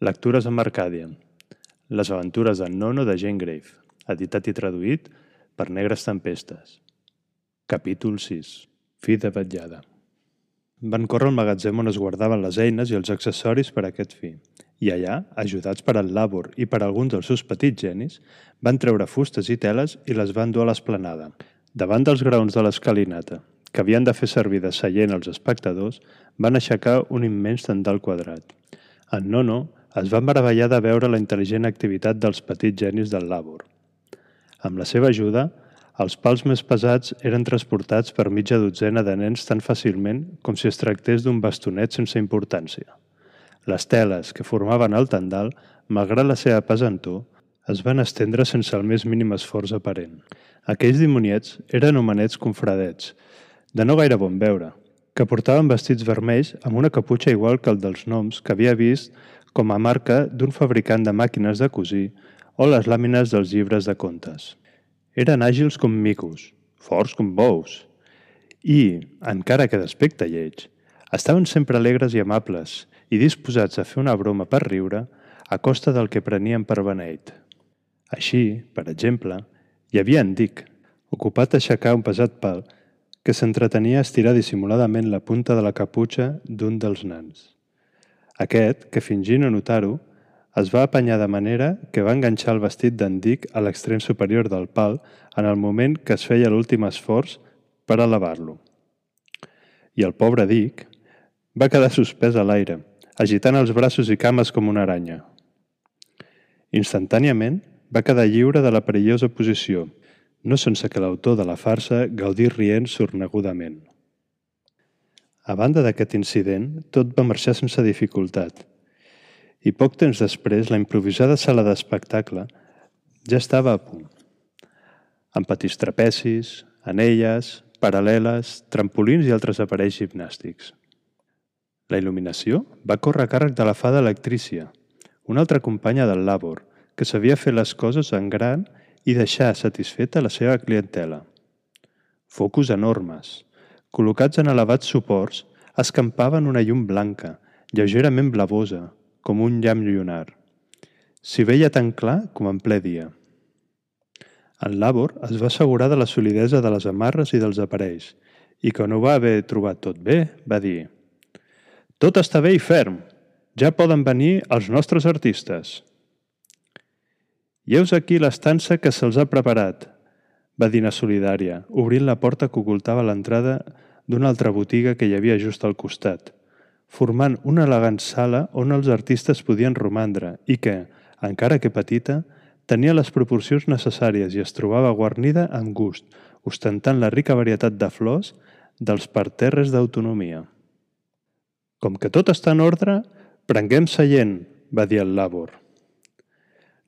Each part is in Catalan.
Lectures amb Arcàdia. Les aventures d'en Nono de Jane Grave. Editat i traduït per Negres Tempestes. Capítol 6. Fi de vetllada. Van córrer al magatzem on es guardaven les eines i els accessoris per a aquest fi. I allà, ajudats per al Labor i per alguns dels seus petits genis, van treure fustes i teles i les van dur a l'esplanada. Davant dels graons de l'escalinata, que havien de fer servir de seient als espectadors, van aixecar un immens tendal quadrat. En Nono es va meravellar de veure la intel·ligent activitat dels petits genis del Labor. Amb la seva ajuda, els pals més pesats eren transportats per mitja dotzena de nens tan fàcilment com si es tractés d'un bastonet sense importància. Les teles que formaven el tendal, malgrat la seva pesantor, es van estendre sense el més mínim esforç aparent. Aquells dimoniets eren homenets confradets, de no gaire bon veure, que portaven vestits vermells amb una caputxa igual que el dels noms que havia vist com a marca d'un fabricant de màquines de cosir o les làmines dels llibres de contes. Eren àgils com micos, forts com bous, i, encara que d'aspecte lleig, estaven sempre alegres i amables i disposats a fer una broma per riure a costa del que prenien per beneit. Així, per exemple, hi havia en Dick, ocupat a aixecar un pesat pal que s'entretenia a estirar dissimuladament la punta de la caputxa d'un dels nans. Aquest, que fingint no notar-ho, es va apanyar de manera que va enganxar el vestit d'en Dick a l'extrem superior del pal en el moment que es feia l'últim esforç per elevar-lo. I el pobre Dick va quedar suspès a l'aire, agitant els braços i cames com una aranya. Instantàniament va quedar lliure de la perillosa posició, no sense que l'autor de la farsa gaudís rient sornegudament. A banda d'aquest incident, tot va marxar sense dificultat, i poc temps després la improvisada sala d'espectacle ja estava a punt, amb petits trapecis, anelles, paral·leles, trampolins i altres aparells gimnàstics. La il·luminació va córrer a càrrec de la fada Electrícia, una altra companya del Labor, que sabia fer les coses en gran i deixar satisfeta la seva clientela. Focus enormes, col·locats en elevats suports, escampaven una llum blanca, lleugerament blavosa, com un llamp llunar. S'hi veia tan clar com en ple dia. En Labor es va assegurar de la solidesa de les amarres i dels aparells i quan ho va haver trobat tot bé, va dir «Tot està bé i ferm. Ja poden venir els nostres artistes». I heus aquí l'estança que se'ls ha preparat, va dir solidària, obrint la porta que ocultava l'entrada d'una altra botiga que hi havia just al costat, formant una elegant sala on els artistes podien romandre i que, encara que petita, tenia les proporcions necessàries i es trobava guarnida amb gust, ostentant la rica varietat de flors dels parterres d'autonomia. Com que tot està en ordre, prenguem seient, va dir el Labor.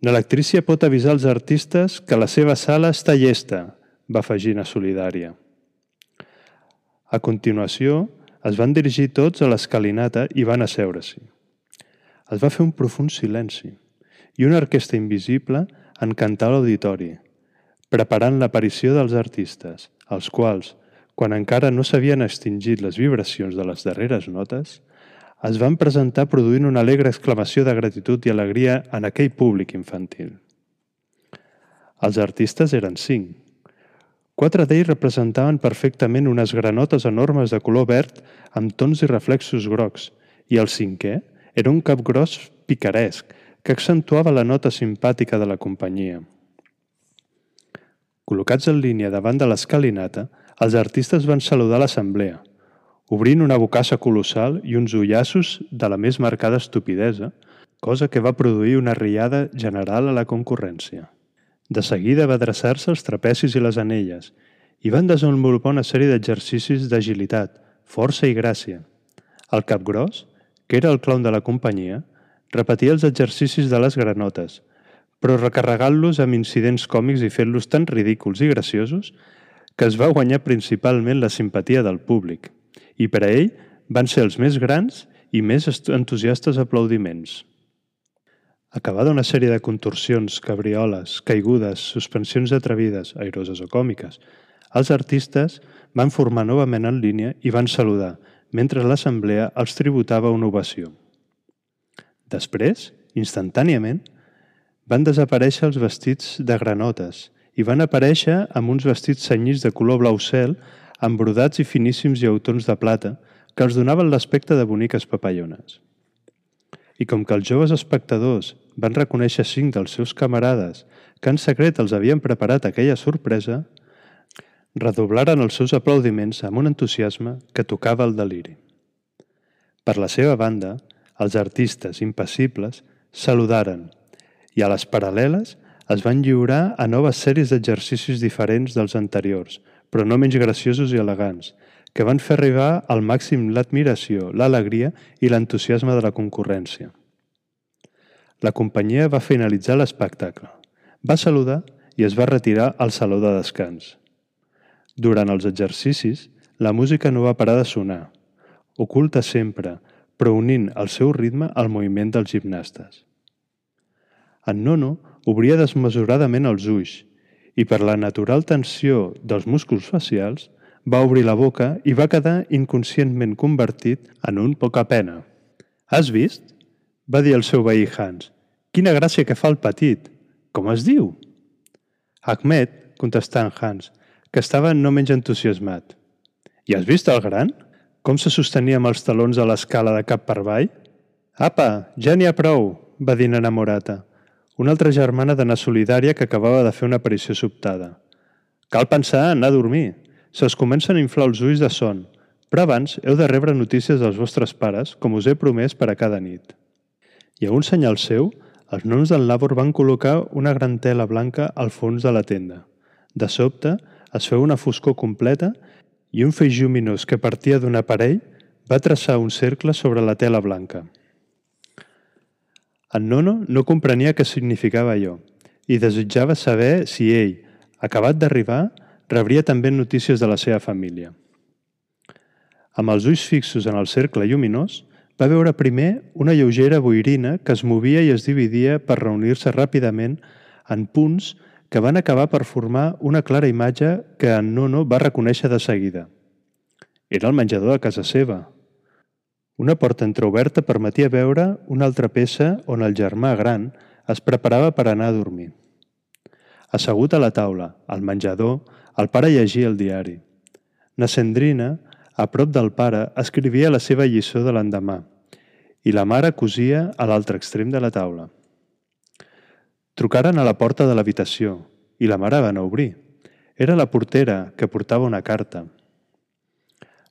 L'electrícia pot avisar els artistes que la seva sala està llesta, va afegir una solidària. A continuació, es van dirigir tots a l'escalinata i van asseure-s'hi. Es va fer un profund silenci i una orquestra invisible encantà l'auditori, preparant l'aparició dels artistes, els quals, quan encara no s'havien extingit les vibracions de les darreres notes, es van presentar produint una alegre exclamació de gratitud i alegria en aquell públic infantil. Els artistes eren cinc. Quatre d'ells representaven perfectament unes granotes enormes de color verd amb tons i reflexos grocs, i el cinquè era un cap gros picaresc que accentuava la nota simpàtica de la companyia. Col·locats en línia davant de l'escalinata, els artistes van saludar l'assemblea – obrint una bocassa colossal i uns ullassos de la més marcada estupidesa, cosa que va produir una riada general a la concurrència. De seguida va adreçar-se als trapecis i les anelles i van desenvolupar una sèrie d'exercicis d'agilitat, força i gràcia. El cap gros, que era el clown de la companyia, repetia els exercicis de les granotes, però recarregant-los amb incidents còmics i fent-los tan ridículs i graciosos que es va guanyar principalment la simpatia del públic – i per a ell van ser els més grans i més entusiastes aplaudiments. Acabada una sèrie de contorsions, cabrioles, caigudes, suspensions atrevides, airoses o còmiques, els artistes van formar novament en línia i van saludar, mentre l'assemblea els tributava una ovació. Després, instantàniament, van desaparèixer els vestits de granotes i van aparèixer amb uns vestits senyits de color blau cel, amb brodats i finíssims llautons de plata, que els donaven l'aspecte de boniques papallones. I com que els joves espectadors van reconèixer cinc dels seus camarades que en secret els havien preparat aquella sorpresa, redoblaren els seus aplaudiments amb un entusiasme que tocava el deliri. Per la seva banda, els artistes impassibles saludaren i a les paral·leles es van lliurar a noves sèries d'exercicis diferents dels anteriors, però no menys graciosos i elegants, que van fer arribar al màxim l'admiració, l'alegria i l'entusiasme de la concurrència. La companyia va finalitzar l'espectacle, va saludar i es va retirar al saló de descans. Durant els exercicis, la música no va parar de sonar, oculta sempre, però unint el seu ritme al moviment dels gimnastes. En Nono obria desmesuradament els ulls i per la natural tensió dels músculs facials va obrir la boca i va quedar inconscientment convertit en un poca pena. Has vist? va dir el seu veí Hans. Quina gràcia que fa el petit. Com es diu? Ahmed, contestà en Hans, que estava no menys entusiasmat. I has vist el gran? Com se sostenia amb els talons a l'escala de cap per avall? Apa, ja n'hi ha prou, va dir Nana Morata una altra germana d'anar solidària que acabava de fer una aparició sobtada. Cal pensar en anar a dormir. Se'ls comencen a inflar els ulls de son, però abans heu de rebre notícies dels vostres pares, com us he promès per a cada nit. I a un senyal seu, els noms del Labor van col·locar una gran tela blanca al fons de la tenda. De sobte, es feu una foscor completa i un feix lluminós que partia d'un aparell va traçar un cercle sobre la tela blanca. En Nono no comprenia què significava allò i desitjava saber si ell, acabat d'arribar, rebria també notícies de la seva família. Amb els ulls fixos en el cercle lluminós, va veure primer una lleugera boirina que es movia i es dividia per reunir-se ràpidament en punts que van acabar per formar una clara imatge que en Nono va reconèixer de seguida. Era el menjador de casa seva, una porta entreoberta permetia veure una altra peça on el germà gran es preparava per anar a dormir. Assegut a la taula, al menjador, el pare llegia el diari. Nacendrina, a prop del pare, escrivia la seva lliçó de l'endemà i la mare cosia a l'altre extrem de la taula. Trucaren a la porta de l'habitació i la mare va anar a obrir. Era la portera que portava una carta.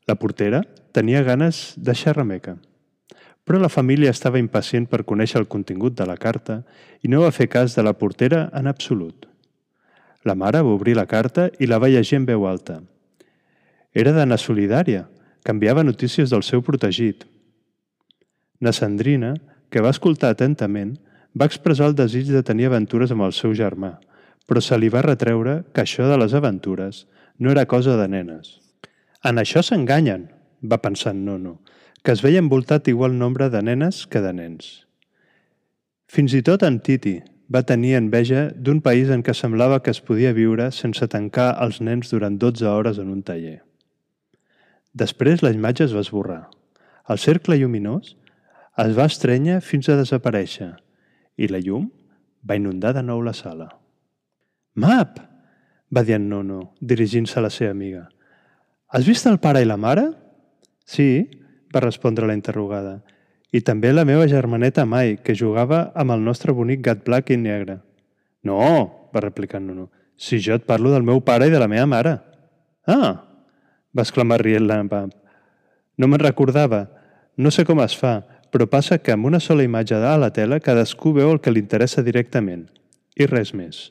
La portera tenia ganes de xerrameca, però la família estava impacient per conèixer el contingut de la carta i no va fer cas de la portera en absolut. La mare va obrir la carta i la va llegir en veu alta. Era d'Anna Solidària, que enviava notícies del seu protegit. Na Sandrina, que va escoltar atentament, va expressar el desig de tenir aventures amb el seu germà, però se li va retreure que això de les aventures no era cosa de nenes. En això s'enganyen, va pensar en Nono, que es veia envoltat igual nombre de nenes que de nens. Fins i tot en Titi va tenir enveja d'un país en què semblava que es podia viure sense tancar els nens durant 12 hores en un taller. Després la imatge es va esborrar. El cercle lluminós es va estrènyer fins a desaparèixer i la llum va inundar de nou la sala. Map! va dir en Nono, dirigint-se a la seva amiga. Has vist el pare i la mare? Sí, va respondre la interrogada. I també la meva germaneta Mai, que jugava amb el nostre bonic gat blanc i negre. No, va replicar Nuno. Si jo et parlo del meu pare i de la meva mare. Ah, va exclamar rient l'Ampam. No me'n recordava. No sé com es fa, però passa que amb una sola imatge a la tela cadascú veu el que li interessa directament. I res més.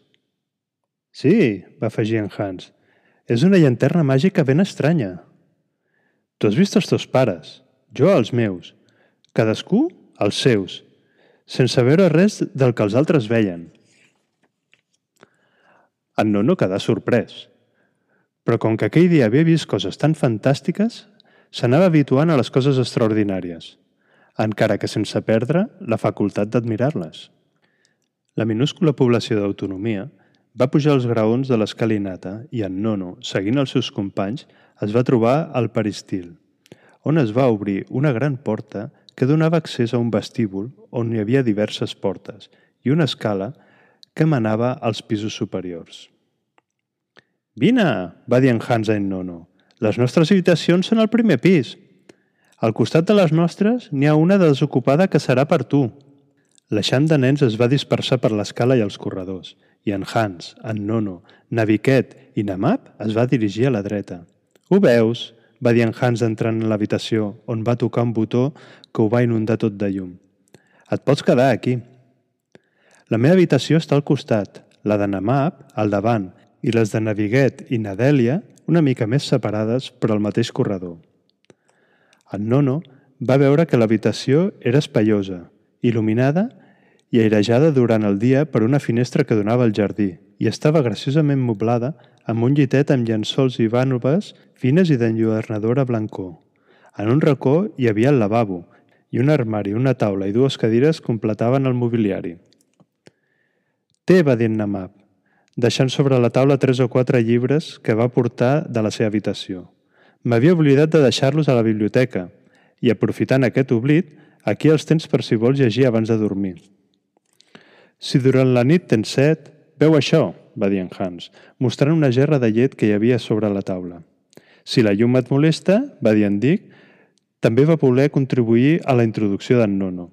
Sí, va afegir en Hans. És una llanterna màgica ben estranya. Tu has vist els teus pares, jo els meus, cadascú els seus, sense veure res del que els altres veien. En Nono quedà sorprès, però com que aquell dia havia vist coses tan fantàstiques, s'anava habituant a les coses extraordinàries, encara que sense perdre la facultat d'admirar-les. La minúscula població d'autonomia va pujar els graons de l'escalinata i en Nono, seguint els seus companys, es va trobar al peristil, on es va obrir una gran porta que donava accés a un vestíbul on hi havia diverses portes i una escala que manava als pisos superiors. «Vine!» va dir en Hans a en Nono. «Les nostres habitacions són al primer pis. Al costat de les nostres n'hi ha una desocupada que serà per tu». L'eixant de nens es va dispersar per l'escala i els corredors, i en Hans, en Nono, Naviquet i Namap es va dirigir a la dreta. «Ho veus?» Va dir en Hans entrant en l'habitació, on va tocar un botó que ho va inundar tot de llum. Et pots quedar aquí. La meva habitació està al costat, la de Namap al davant i les de Naviguet i Nadèlia una mica més separades però al mateix corredor. En Nono va veure que l'habitació era espaiosa, il·luminada i airejada durant el dia per una finestra que donava al jardí i estava graciosament moblada amb un llitet amb llençols i vànoves fines i d'enlluernadora blancor. En un racó hi havia el lavabo i un armari, una taula i dues cadires completaven el mobiliari. Té, va dir Namab, deixant sobre la taula tres o quatre llibres que va portar de la seva habitació. M'havia oblidat de deixar-los a la biblioteca i, aprofitant aquest oblit, aquí els tens per si vols llegir abans de dormir. Si durant la nit tens set, veu això, va dir en Hans, mostrant una gerra de llet que hi havia sobre la taula. Si la llum et molesta, va dir en Dick, també va voler contribuir a la introducció d'en Nono.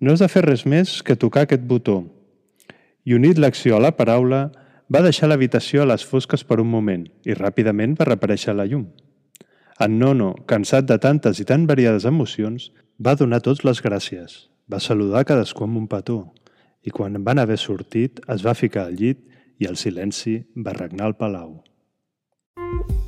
No has de fer res més que tocar aquest botó. I unit l'acció a la paraula, va deixar l'habitació a les fosques per un moment i ràpidament va reaparèixer la llum. En Nono, cansat de tantes i tan variades emocions, va donar tots les gràcies. Va saludar cadascú amb un petó i quan van haver sortit es va ficar al llit i el silenci va regnar al palau. Thank you.